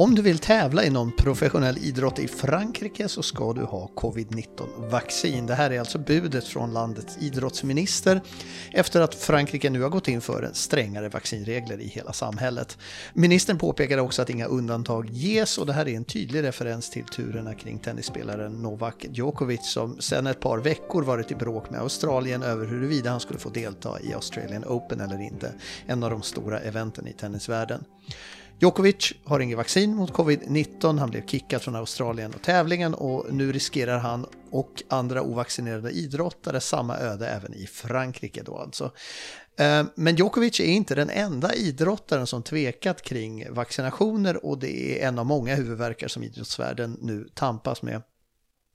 Om du vill tävla i någon professionell idrott i Frankrike så ska du ha covid-19-vaccin. Det här är alltså budet från landets idrottsminister efter att Frankrike nu har gått in för strängare vaccinregler i hela samhället. Ministern påpekade också att inga undantag ges och det här är en tydlig referens till turerna kring tennisspelaren Novak Djokovic som sedan ett par veckor varit i bråk med Australien över huruvida han skulle få delta i Australian Open eller inte, en av de stora eventen i tennisvärlden. Djokovic har inget vaccin mot covid-19, han blev kickad från Australien och tävlingen och nu riskerar han och andra ovaccinerade idrottare samma öde även i Frankrike då alltså. Eh, men Djokovic är inte den enda idrottaren som tvekat kring vaccinationer och det är en av många huvudverkar som idrottsvärlden nu tampas med.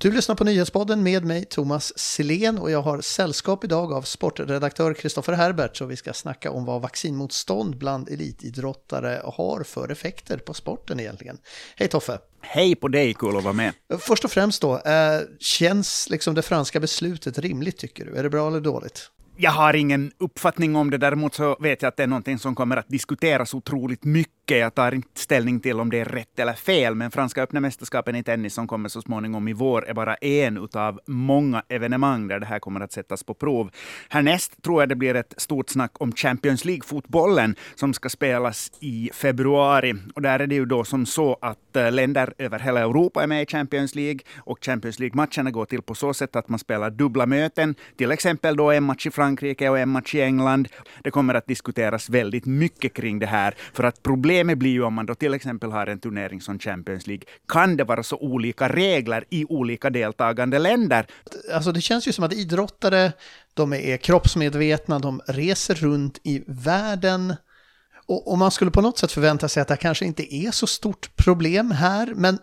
Du lyssnar på Nyhetspodden med mig Thomas Silén och jag har sällskap idag av sportredaktör Kristoffer Herbert och vi ska snacka om vad vaccinmotstånd bland elitidrottare har för effekter på sporten egentligen. Hej Toffe! Hej på dig, kul att vara med! Först och främst då, eh, känns liksom det franska beslutet rimligt tycker du? Är det bra eller dåligt? Jag har ingen uppfattning om det, däremot så vet jag att det är någonting som kommer att diskuteras otroligt mycket. Jag tar inte ställning till om det är rätt eller fel, men Franska öppna mästerskapen i tennis som kommer så småningom i vår är bara en av många evenemang där det här kommer att sättas på prov. Härnäst tror jag det blir ett stort snack om Champions League-fotbollen som ska spelas i februari. Och där är det ju då som så att eh, länder över hela Europa är med i Champions League och Champions League-matcherna går till på så sätt att man spelar dubbla möten, till exempel då en match i Frankrike och en match i England. Det kommer att diskuteras väldigt mycket kring det här, för att problemet blir ju om man då till exempel har en turnering som Champions League, kan det vara så olika regler i olika deltagande länder? Alltså det känns ju som att idrottare, de är kroppsmedvetna, de reser runt i världen, och, och man skulle på något sätt förvänta sig att det kanske inte är så stort problem här, men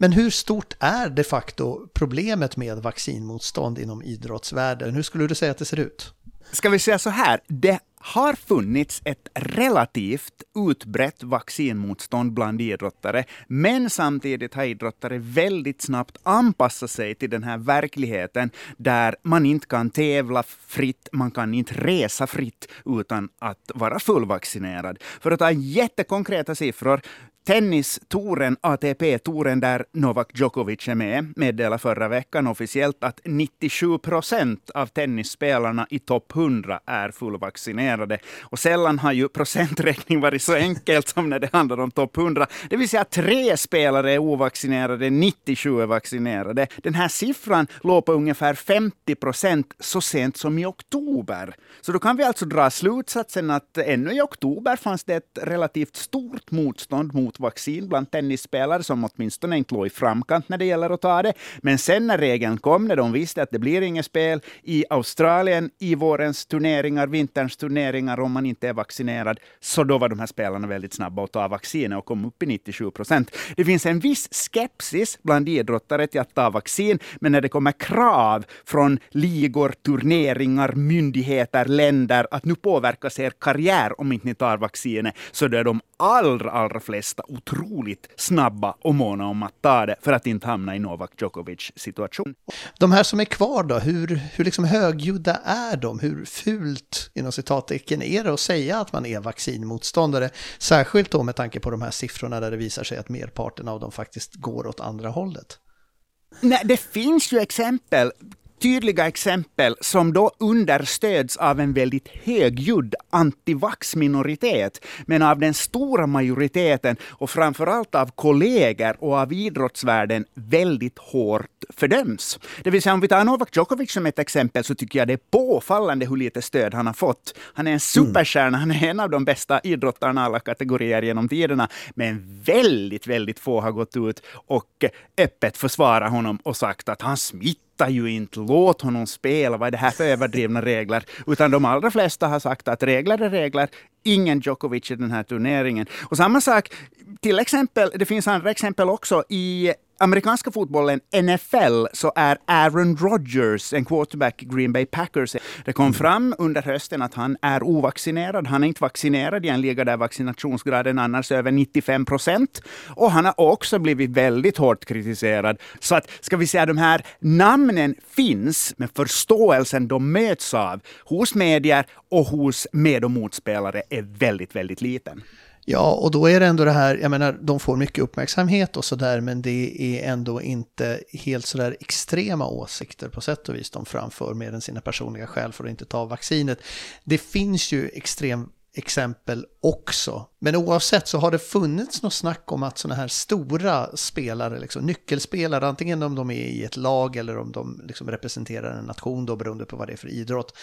men hur stort är de facto problemet med vaccinmotstånd inom idrottsvärlden? Hur skulle du säga att det ser ut? Ska vi säga så här, det har funnits ett relativt utbrett vaccinmotstånd bland idrottare, men samtidigt har idrottare väldigt snabbt anpassat sig till den här verkligheten där man inte kan tävla fritt, man kan inte resa fritt utan att vara fullvaccinerad. För att ta jättekonkreta siffror, Tennistouren, ATP-touren där Novak Djokovic är med, meddelade förra veckan officiellt att 97 procent av tennisspelarna i topp 100 är fullvaccinerade. Och sällan har ju procenträkning varit så enkelt som när det handlar om topp 100. Det vill säga tre spelare är ovaccinerade, 97 är vaccinerade. Den här siffran låg på ungefär 50 procent så sent som i oktober. Så då kan vi alltså dra slutsatsen att ännu i oktober fanns det ett relativt stort motstånd mot vaccin bland tennisspelare som åtminstone inte låg i framkant när det gäller att ta det. Men sen när regeln kom, när de visste att det blir inget spel i Australien i vårens turneringar, vinterns turneringar, om man inte är vaccinerad, så då var de här spelarna väldigt snabba att ta vaccinet och kom upp i 97 procent. Det finns en viss skepsis bland idrottare till att ta vaccin, men när det kommer krav från ligor, turneringar, myndigheter, länder att nu påverkas er karriär om inte ni tar vaccinet, så då är de allra, allra flesta otroligt snabba och måna om att ta det för att inte hamna i Novak Djokovic situation. De här som är kvar då, hur, hur liksom högljudda är de? Hur fult, inom citat, citattecken, är det att säga att man är vaccinmotståndare? Särskilt då med tanke på de här siffrorna där det visar sig att merparten av dem faktiskt går åt andra hållet. Nej, det finns ju exempel tydliga exempel som då understöds av en väldigt högljudd antivax-minoritet, men av den stora majoriteten och framförallt av kollegor och av idrottsvärlden väldigt hårt fördöms. Det vill säga om vi tar Novak Djokovic som ett exempel så tycker jag det är påfallande hur lite stöd han har fått. Han är en superstjärna, han är en av de bästa idrottarna alla kategorier genom tiderna, men väldigt, väldigt få har gått ut och öppet försvarat honom och sagt att han smittar fattar ju inte, låt honom spela, vad är det här för överdrivna regler? Utan de allra flesta har sagt att regler är regler, ingen Djokovic i den här turneringen. Och samma sak, till exempel, det finns andra exempel också i amerikanska fotbollen, NFL, så är Aaron Rodgers, en quarterback i Green Bay Packers. Det kom fram under hösten att han är ovaccinerad. Han är inte vaccinerad i en liga där vaccinationsgraden annars är över 95 procent. Och han har också blivit väldigt hårt kritiserad. Så att, ska vi säga, de här namnen finns, men förståelsen de möts av hos medier och hos med och motspelare är väldigt, väldigt liten. Ja, och då är det ändå det här, jag menar, de får mycket uppmärksamhet och sådär, men det är ändå inte helt sådär extrema åsikter på sätt och vis de framför mer än sina personliga skäl för att inte ta vaccinet. Det finns ju extrem exempel också. Men oavsett så har det funnits något snack om att sådana här stora spelare, liksom nyckelspelare, antingen om de är i ett lag eller om de liksom representerar en nation då beroende på vad det är för idrott.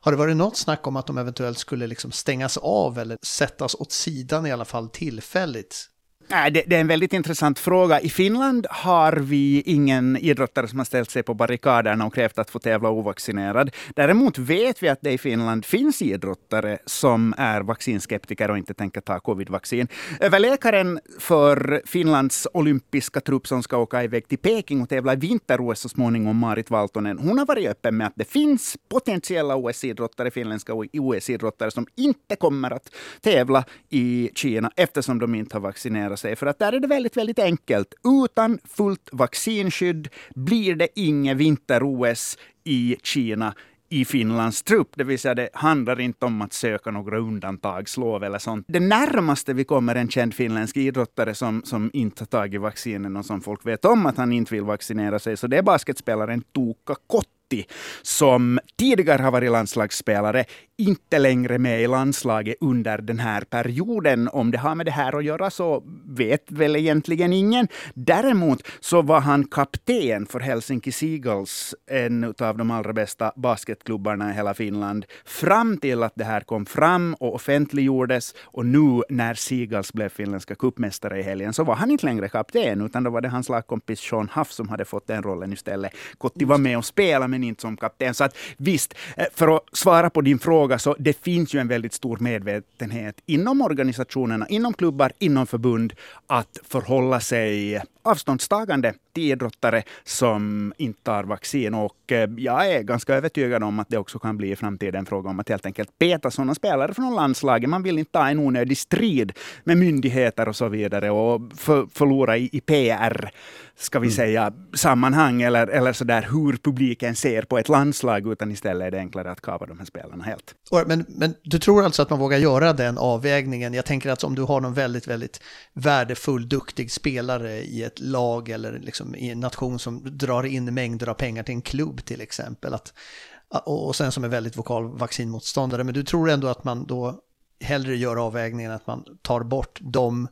Har det varit något snack om att de eventuellt skulle liksom stängas av eller sättas åt sidan i alla fall tillfälligt det, det, är en väldigt intressant fråga. I Finland har vi ingen idrottare som har ställt sig på barrikaderna och krävt att få tävla ovaccinerad. Däremot vet vi att det i Finland finns idrottare som är vaccinskeptiker och inte tänker ta covidvaccin. Överläkaren för Finlands olympiska trupp som ska åka iväg till Peking och tävla i vinter-OS så småningom, Marit Valtonen, hon har varit öppen med att det finns potentiella OS-idrottare, finländska OS-idrottare, som inte kommer att tävla i Kina eftersom de inte har vaccinerat sig. För att där är det väldigt, väldigt enkelt. Utan fullt vaccinskydd blir det inget vinter-OS i Kina i Finlands trupp. Det vill säga, det handlar inte om att söka några undantagslov eller sånt. Det närmaste vi kommer en känd finländsk idrottare som, som inte har tagit vaccinen och som folk vet om att han inte vill vaccinera sig, så det är basketspelaren Tuukka Kotti som tidigare har varit landslagsspelare, inte längre med i landslaget under den här perioden. Om det har med det här att göra så vet väl egentligen ingen. Däremot så var han kapten för Helsinki Seagulls, en av de allra bästa basketklubbarna i hela Finland, fram till att det här kom fram och offentliggjordes. Och nu när Seagulls blev finländska cupmästare i helgen så var han inte längre kapten, utan då var det hans lagkompis Sean Huff som hade fått den rollen istället. Kotti var med och spelade, men inte som kapten. Så att visst, eh, för att svara på din fråga, så det finns ju en väldigt stor medvetenhet inom organisationerna, inom klubbar, inom förbund, att förhålla sig avståndstagande till idrottare som inte tar vaccin. Och eh, jag är ganska övertygad om att det också kan bli i framtiden en fråga om att helt enkelt peta sådana spelare från landslaget. Man vill inte ta en onödig strid med myndigheter och så vidare och för, förlora i, i PR ska vi mm. säga, sammanhang eller, eller så där hur publiken ser på ett landslag, utan istället är det enklare att kapa de här spelarna helt. Men, men du tror alltså att man vågar göra den avvägningen? Jag tänker att om du har någon väldigt, väldigt värdefull, duktig spelare i ett lag eller liksom i en nation som drar in mängder av pengar till en klubb till exempel, att, och sen som är väldigt vokal vaccinmotståndare, men du tror ändå att man då hellre gör avvägningen att man tar bort dem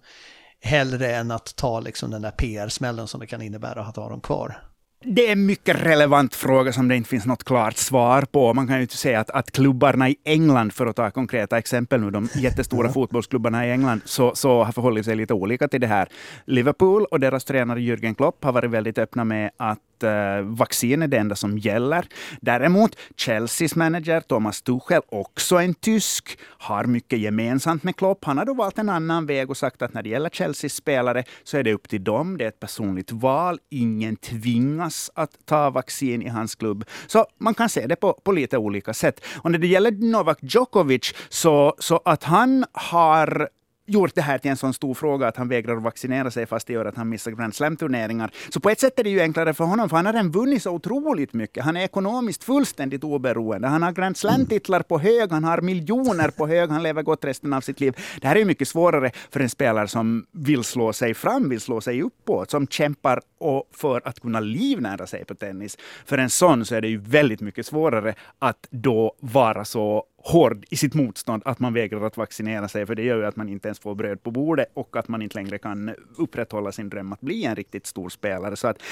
hellre än att ta liksom den där PR-smällen som det kan innebära att ha dem kvar. Det är en mycket relevant fråga som det inte finns något klart svar på. Man kan ju inte säga att, att klubbarna i England, för att ta konkreta exempel nu, de jättestora fotbollsklubbarna i England, så, så har förhållit sig lite olika till det här. Liverpool och deras tränare Jürgen Klopp har varit väldigt öppna med att Eh, vaccin är det enda som gäller. Däremot Chelseas manager Thomas Tuchel, också en tysk, har mycket gemensamt med Klopp. Han har då valt en annan väg och sagt att när det gäller Chelseas spelare så är det upp till dem. Det är ett personligt val. Ingen tvingas att ta vaccin i hans klubb. Så man kan se det på, på lite olika sätt. Och när det gäller Novak Djokovic, så, så att han har gjort det här till en sån stor fråga att han vägrar att vaccinera sig fast det gör att han missar Grand Slam-turneringar. Så på ett sätt är det ju enklare för honom, för han har redan vunnit så otroligt mycket. Han är ekonomiskt fullständigt oberoende. Han har Grand Slam-titlar på hög, han har miljoner på hög, han lever gott resten av sitt liv. Det här är mycket svårare för en spelare som vill slå sig fram, vill slå sig uppåt, som kämpar och för att kunna livnära sig på tennis. För en sån så är det ju väldigt mycket svårare att då vara så hård i sitt motstånd att man vägrar att vaccinera sig, för det gör ju att man inte ens får bröd på bordet och att man inte längre kan upprätthålla sin dröm att bli en riktigt stor spelare. Så att,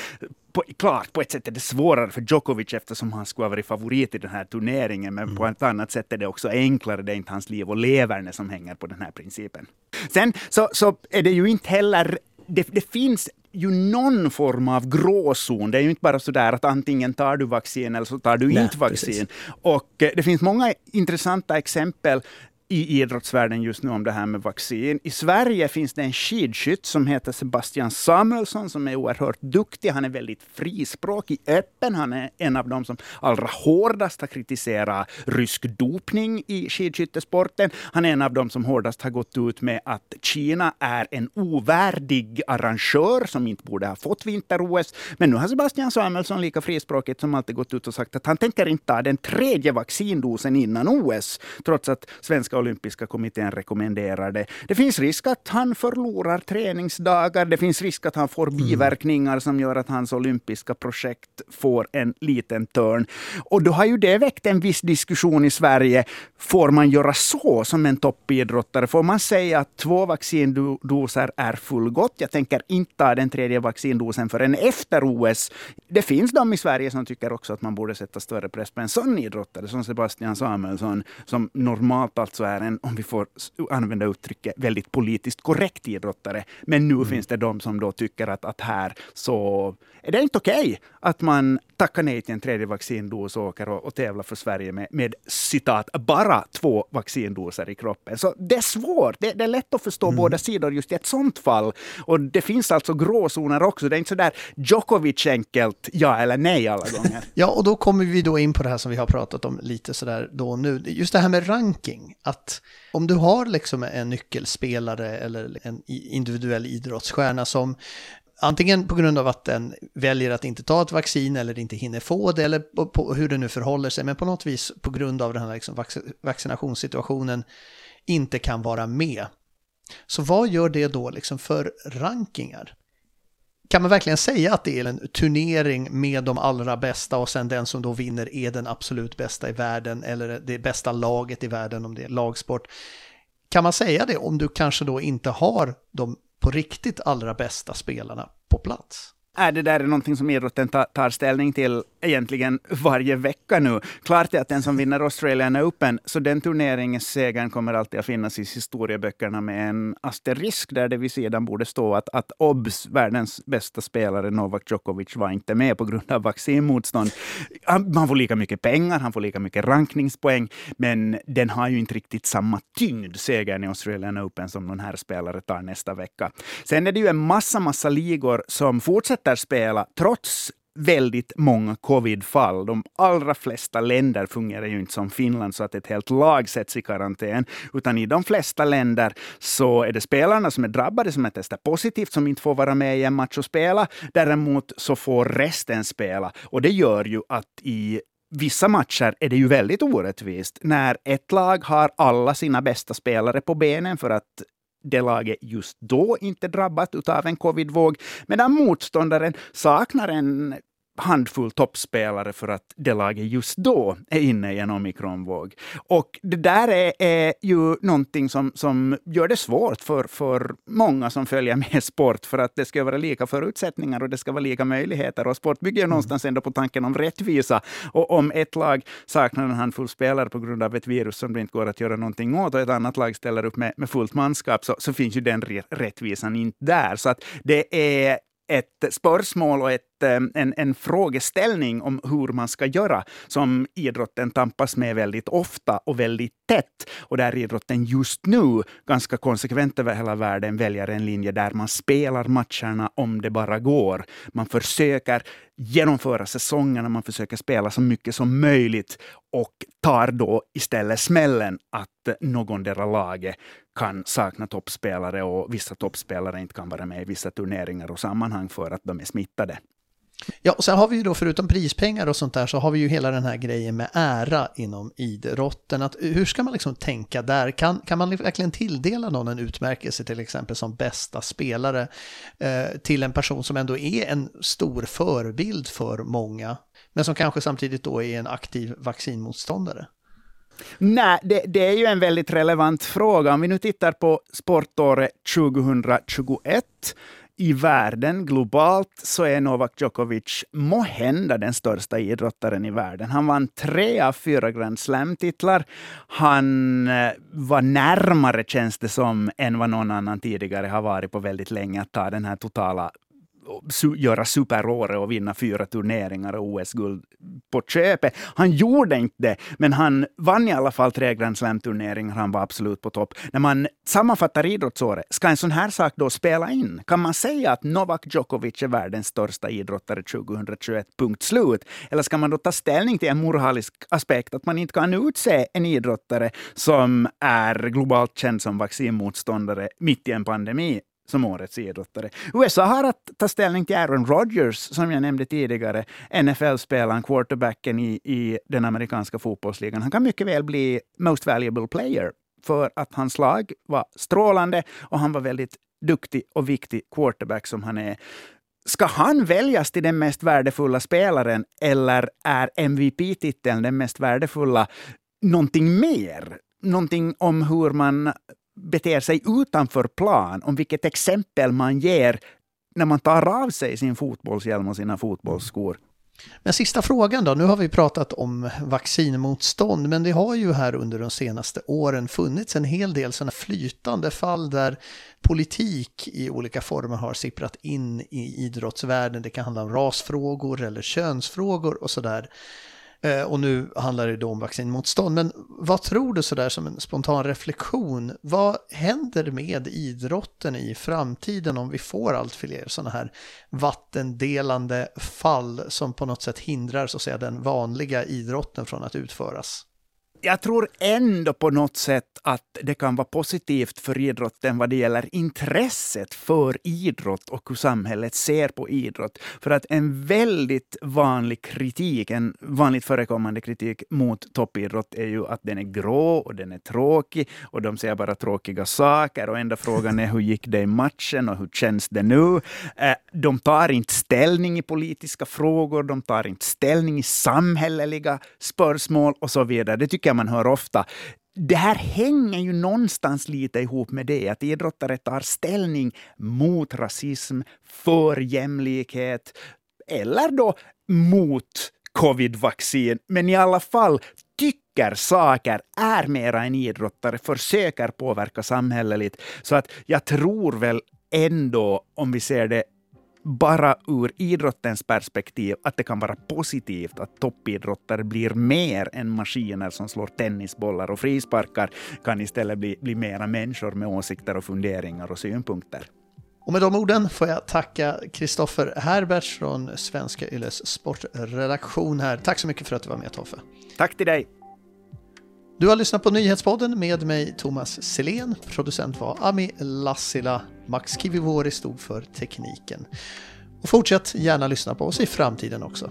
på, klart, på ett sätt är det svårare för Djokovic eftersom han skulle ha varit favorit i den här turneringen, men mm. på ett annat sätt är det också enklare. Det är inte hans liv och leverne som hänger på den här principen. Sen så, så är det ju inte heller det, det, finns ju någon form av gråzon. Det är ju inte bara så där att antingen tar du vaccin eller så tar du Nej, inte vaccin. Precis. Och eh, det finns många intressanta exempel i idrottsvärlden just nu om det här med vaccin. I Sverige finns det en skidskytt som heter Sebastian Samuelsson som är oerhört duktig. Han är väldigt frispråkig, öppen. Han är en av de som allra hårdast har kritiserat rysk dopning i skidskyttesporten. Han är en av de som hårdast har gått ut med att Kina är en ovärdig arrangör som inte borde ha fått vinter-OS. Men nu har Sebastian Samuelsson lika frispråkigt som alltid gått ut och sagt att han tänker inte ta den tredje vaccindosen innan OS, trots att svenska olympiska kommittén rekommenderar det. Det finns risk att han förlorar träningsdagar. Det finns risk att han får mm. biverkningar som gör att hans olympiska projekt får en liten törn. Och då har ju det väckt en viss diskussion i Sverige. Får man göra så som en toppidrottare? Får man säga att två vaccindoser är fullgott? Jag tänker inte ta den tredje vaccindosen förrän efter OS. Det finns de i Sverige som tycker också att man borde sätta större press på en sån idrottare som Sebastian Samuelsson, som normalt alltså är en, om vi får använda uttrycket, väldigt politiskt korrekt idrottare. Men nu mm. finns det de som då tycker att, att här så är det inte okej okay att man tackar nej till en tredje vaccindos och åker och, och tävlar för Sverige med, med citat, bara två vaccindoser i kroppen. Så det är svårt. Det, det är lätt att förstå mm. båda sidor just i ett sånt fall. Och det finns alltså gråzoner också. Det är inte så där Djokovic-enkelt ja eller nej alla gånger. ja, och då kommer vi då in på det här som vi har pratat om lite sådär då nu. Just det här med ranking. Att om du har liksom en nyckelspelare eller en individuell idrottsstjärna som antingen på grund av att den väljer att inte ta ett vaccin eller inte hinner få det eller på, på hur det nu förhåller sig, men på något vis på grund av den här liksom vaccinationssituationen inte kan vara med. Så vad gör det då liksom för rankingar? Kan man verkligen säga att det är en turnering med de allra bästa och sen den som då vinner är den absolut bästa i världen eller det bästa laget i världen om det är lagsport? Kan man säga det om du kanske då inte har de på riktigt allra bästa spelarna på plats? Är det där någonting som idrotten tar ställning till egentligen varje vecka nu. Klart är att den som vinner Australian Open, så den turneringens segern kommer alltid att finnas i historieböckerna med en asterisk där det vid sidan borde stå att, att OBS, världens bästa spelare Novak Djokovic, var inte med på grund av vaccinmotstånd. Han får lika mycket pengar, han får lika mycket rankningspoäng, men den har ju inte riktigt samma tyngd, segern i Australian Open, som någon här spelare tar nästa vecka. Sen är det ju en massa, massa ligor som fortsätter spela trots väldigt många covidfall. De allra flesta länder fungerar ju inte som Finland så att ett helt lag sätts i karantän, utan i de flesta länder så är det spelarna som är drabbade som är testat positivt som inte får vara med i en match och spela. Däremot så får resten spela och det gör ju att i vissa matcher är det ju väldigt orättvist när ett lag har alla sina bästa spelare på benen för att det laget just då inte drabbat av en covidvåg, medan motståndaren saknar en handfull toppspelare för att det laget just då är inne i en omikronvåg. Och det där är, är ju någonting som, som gör det svårt för, för många som följer med sport, för att det ska vara lika förutsättningar och det ska vara lika möjligheter. Och sport bygger ju någonstans ändå på tanken om rättvisa. Och om ett lag saknar en handfull spelare på grund av ett virus som det inte går att göra någonting åt och ett annat lag ställer upp med, med fullt manskap, så, så finns ju den rättvisan inte där. Så att det är ett spörsmål och ett, Eh, en, en frågeställning om hur man ska göra som idrotten tampas med väldigt ofta och väldigt tätt. Och där idrotten just nu ganska konsekvent över hela världen väljer en linje där man spelar matcherna om det bara går. Man försöker genomföra säsongerna, man försöker spela så mycket som möjligt och tar då istället smällen att någondera laget kan sakna toppspelare och vissa toppspelare inte kan vara med i vissa turneringar och sammanhang för att de är smittade. Ja, och sen har vi ju då förutom prispengar och sånt där så har vi ju hela den här grejen med ära inom idrotten. Att hur ska man liksom tänka där? Kan, kan man verkligen tilldela någon en utmärkelse till exempel som bästa spelare eh, till en person som ändå är en stor förebild för många, men som kanske samtidigt då är en aktiv vaccinmotståndare? Nej, det, det, är ju en väldigt relevant fråga. Om vi nu tittar på sportåret 2021 i världen globalt så är Novak Djokovic måhända den största idrottaren i världen. Han vann tre av fyra Grand Slam-titlar. Han eh, var närmare, känns det som, än vad någon annan tidigare har varit på väldigt länge att ta den här totala göra superåret och vinna fyra turneringar och OS-guld på köpet. Han gjorde inte det, men han vann i alla fall tre Grand Slam-turneringar. Han var absolut på topp. När man sammanfattar idrottsåret, ska en sån här sak då spela in? Kan man säga att Novak Djokovic är världens största idrottare 2021, punkt slut? Eller ska man då ta ställning till en moralisk aspekt, att man inte kan utse en idrottare som är globalt känd som vaccinmotståndare mitt i en pandemi som årets idrottare. USA har att ta ställning till Aaron Rodgers, som jag nämnde tidigare, NFL-spelaren, quarterbacken i, i den amerikanska fotbollsligan. Han kan mycket väl bli Most Valuable Player för att hans lag var strålande och han var väldigt duktig och viktig quarterback som han är. Ska han väljas till den mest värdefulla spelaren eller är MVP-titeln den mest värdefulla någonting mer? Någonting om hur man beter sig utanför plan, om vilket exempel man ger när man tar av sig sin fotbollshjälm och sina fotbollsskor. Men sista frågan då, nu har vi pratat om vaccinmotstånd, men det har ju här under de senaste åren funnits en hel del sådana flytande fall där politik i olika former har sipprat in i idrottsvärlden. Det kan handla om rasfrågor eller könsfrågor och sådär. Eh, och nu handlar det då om vaccinmotstånd. Men vad tror du sådär som en spontan reflektion? Vad händer med idrotten i framtiden om vi får allt fler sådana här vattendelande fall som på något sätt hindrar så att säga, den vanliga idrotten från att utföras? Jag tror ändå på något sätt att det kan vara positivt för idrotten vad det gäller intresset för idrott och hur samhället ser på idrott. För att en väldigt vanlig kritik, en vanligt förekommande kritik mot toppidrott är ju att den är grå och den är tråkig och de säger bara tråkiga saker och enda frågan är hur gick det i matchen och hur känns det nu? Eh, de tar inte ställning i politiska frågor, de tar inte ställning i samhälleliga spörsmål och så vidare. Det tycker jag man hör ofta. Det här hänger ju någonstans lite ihop med det, att idrottare tar ställning mot rasism, för jämlikhet, eller då mot covidvaccin. men i alla fall tycker saker, är mera en idrottare, försöker påverka samhälleligt. Så att jag tror väl ändå, om vi ser det bara ur idrottens perspektiv att det kan vara positivt att toppidrottare blir mer än maskiner som slår tennisbollar och frisparkar, kan istället bli, bli mera människor med åsikter och funderingar och synpunkter. Och med de orden får jag tacka Kristoffer Herberts från Svenska Yles sportredaktion här. Tack så mycket för att du var med Toffe. Tack till dig. Du har lyssnat på Nyhetspodden med mig Thomas Selén. Producent var Ami Lassila. Max Kivivuori stod för tekniken. Och fortsätt gärna lyssna på oss i framtiden också.